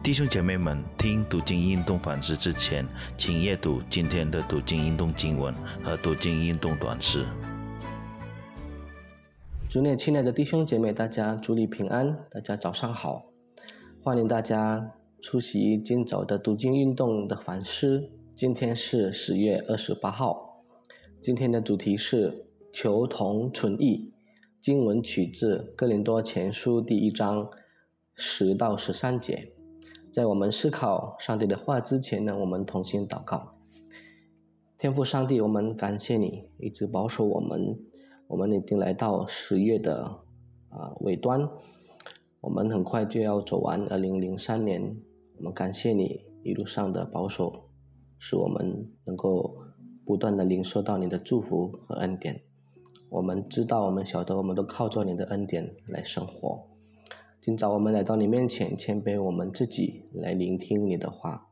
弟兄姐妹们，听读经运动反思之前，请阅读今天的读经运动经文和读经运动短诗。主内亲爱的弟兄姐妹，大家主里平安，大家早上好，欢迎大家出席今早的读经运动的反思。今天是十月二十八号，今天的主题是求同存异。经文取自哥林多前书第一章十到十三节。在我们思考上帝的话之前呢，我们同心祷告。天父上帝，我们感谢你一直保守我们。我们已经来到十月的啊尾端，我们很快就要走完二零零三年。我们感谢你一路上的保守，使我们能够不断的领受到你的祝福和恩典。我们知道，我们晓得，我们都靠着你的恩典来生活。今早我们来到你面前，谦卑我们自己来聆听你的话。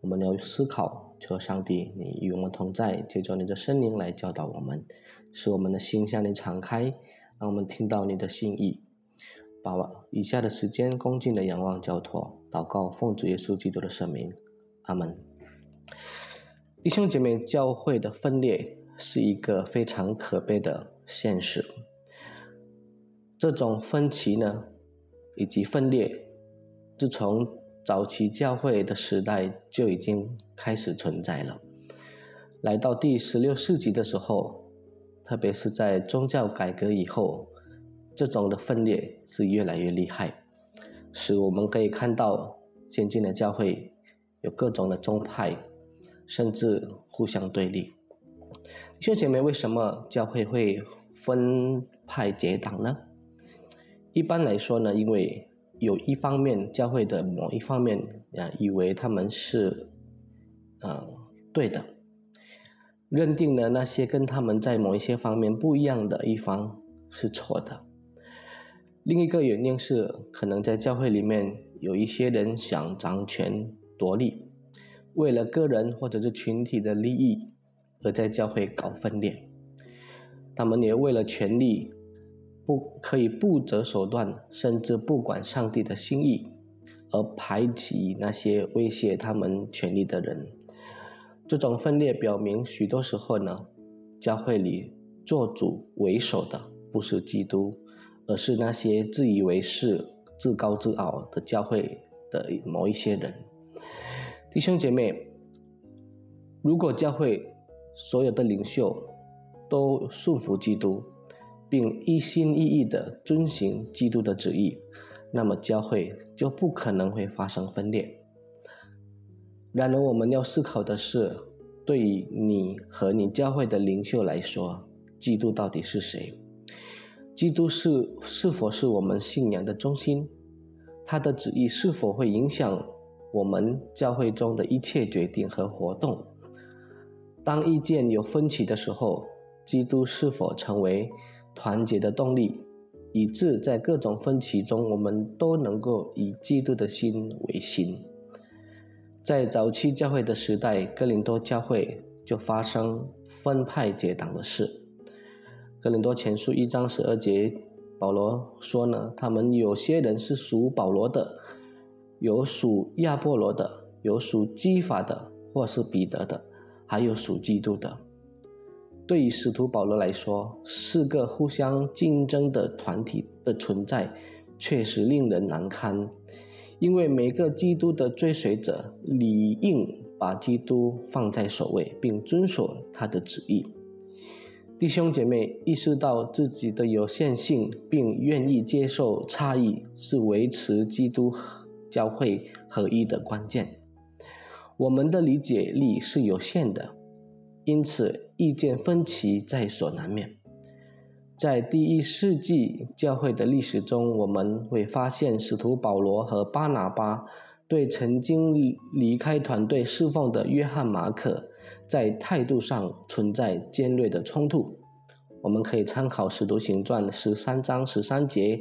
我们要思考，求上帝，你与我们同在，借着你的圣灵来教导我们。使我们的心向你敞开，让我们听到你的心意。把以下的时间恭敬的仰望交托，祷告奉主耶稣基督的圣名，阿门。弟兄姐妹，教会的分裂是一个非常可悲的现实。这种分歧呢，以及分裂，自从早期教会的时代就已经开始存在了。来到第十六世纪的时候。特别是在宗教改革以后，这种的分裂是越来越厉害，使我们可以看到先进的教会有各种的宗派，甚至互相对立。弟兄姐妹，为什么教会会分派结党呢？一般来说呢，因为有一方面教会的某一方面啊，以为他们是呃对的。认定了那些跟他们在某一些方面不一样的一方是错的。另一个原因是，可能在教会里面有一些人想掌权夺利，为了个人或者是群体的利益而在教会搞分裂。他们也为了权力，不可以不择手段，甚至不管上帝的心意，而排挤那些威胁他们权利的人。这种分裂表明，许多时候呢，教会里做主为首的不是基督，而是那些自以为是、自高自傲的教会的某一些人。弟兄姐妹，如果教会所有的领袖都顺服基督，并一心一意地遵行基督的旨意，那么教会就不可能会发生分裂。然而，我们要思考的是，对于你和你教会的领袖来说，基督到底是谁？基督是是否是我们信仰的中心？他的旨意是否会影响我们教会中的一切决定和活动？当意见有分歧的时候，基督是否成为团结的动力，以致在各种分歧中，我们都能够以基督的心为心？在早期教会的时代，哥林多教会就发生分派结党的事。哥林多前书一章十二节，保罗说呢，他们有些人是属保罗的，有属亚波罗的，有属基法的，或是彼得的，还有属基督的。对于使徒保罗来说，四个互相竞争的团体的存在，确实令人难堪。因为每个基督的追随者理应把基督放在首位，并遵守他的旨意。弟兄姐妹意识到自己的有限性，并愿意接受差异，是维持基督教会合一的关键。我们的理解力是有限的，因此意见分歧在所难免。在第一世纪教会的历史中，我们会发现使徒保罗和巴拿巴对曾经离开团队侍奉的约翰马可在态度上存在尖锐的冲突。我们可以参考《使徒行传》十三章十三节，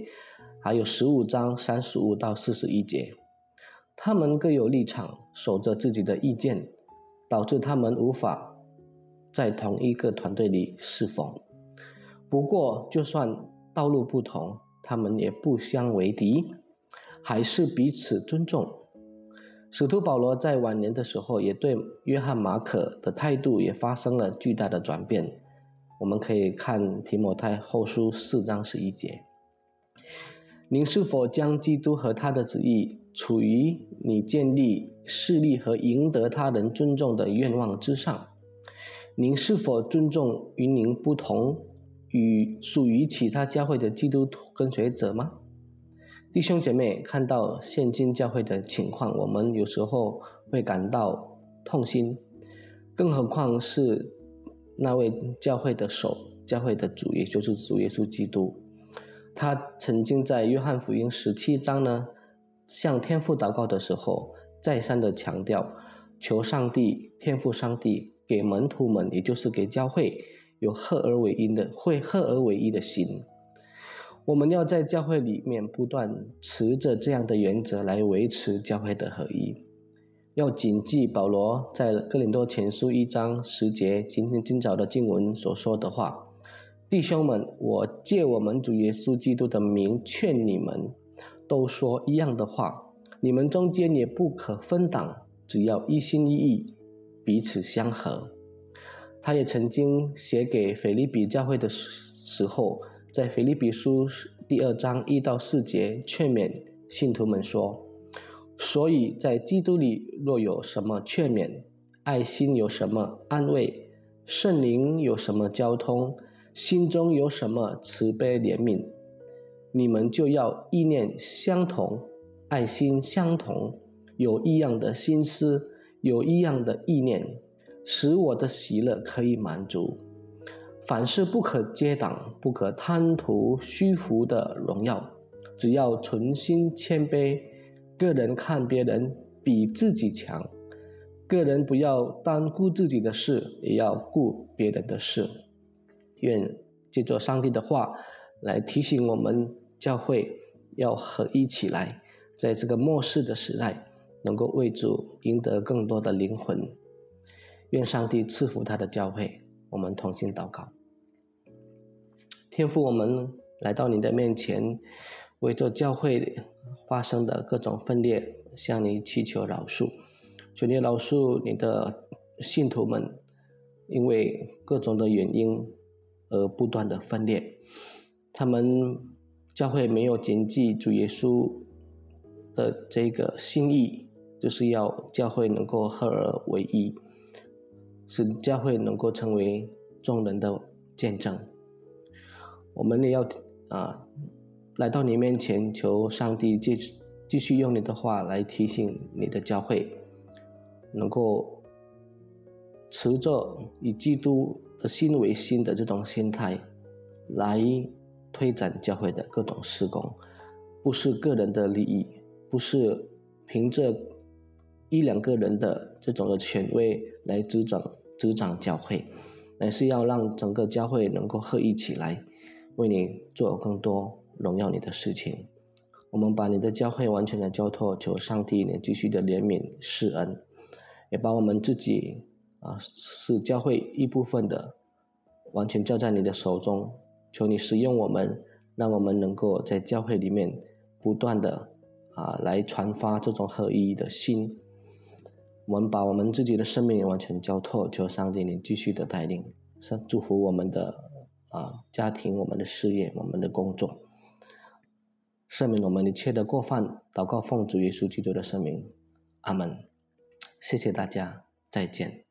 还有十五章三十五到四十一节。他们各有立场，守着自己的意见，导致他们无法在同一个团队里侍奉。不过，就算道路不同，他们也不相为敌，还是彼此尊重。使徒保罗在晚年的时候，也对约翰马可的态度也发生了巨大的转变。我们可以看提摩太后书四章十一节：“您是否将基督和他的旨意处于你建立势力和赢得他人尊重的愿望之上？您是否尊重与您不同、与属于其他教会的基督徒跟随者吗？”弟兄姐妹，看到现今教会的情况，我们有时候会感到痛心，更何况是那位教会的首、教会的主，也就是主耶稣基督。他曾经在约翰福音十七章呢，向天父祷告的时候，再三的强调，求上帝、天父上帝给门徒们，也就是给教会，有合而为一的、会合而为一的心。我们要在教会里面不断持着这样的原则来维持教会的合一，要谨记保罗在哥林多前书一章十节今天今早的经文所说的话：“弟兄们，我借我们主耶稣基督的名劝你们，都说一样的话，你们中间也不可分党，只要一心一意，彼此相合。”他也曾经写给腓利比教会的时时候。在腓立比书第二章一到四节，劝勉信徒们说：“所以在基督里，若有什么劝勉，爱心有什么安慰，圣灵有什么交通，心中有什么慈悲怜悯，你们就要意念相同，爱心相同，有异样的心思，有一样的意念，使我的喜乐可以满足。”凡事不可遮挡，不可贪图虚浮的荣耀，只要存心谦卑，个人看别人比自己强，个人不要单顾自己的事，也要顾别人的事。愿借着上帝的话来提醒我们，教会要合一起来，在这个末世的时代，能够为主赢得更多的灵魂。愿上帝赐福他的教会。我们同心祷告，天父，我们来到你的面前，为着教会发生的各种分裂，向你祈求饶恕。求你饶恕你的信徒们，因为各种的原因而不断的分裂。他们教会没有谨记主耶稣的这个心意，就是要教会能够合而为一。使教会能够成为众人的见证，我们也要啊来到你面前，求上帝继继续用你的话来提醒你的教会，能够持着以基督的心为心的这种心态来推展教会的各种施工，不是个人的利益，不是凭着一两个人的这种的权威来执掌。执掌教会，乃是要让整个教会能够合一起来，为你做更多荣耀你的事情。我们把你的教会完全的交托，求上帝你继续的怜悯施恩，也把我们自己啊是教会一部分的，完全交在你的手中。求你使用我们，让我们能够在教会里面不断的啊来传发这种合一的心。我们把我们自己的生命完全交托，求上帝你继续的带领，祝祝福我们的啊家庭、我们的事业、我们的工作，赦免我们一切的过犯，祷告奉主耶稣基督的圣名，阿门。谢谢大家，再见。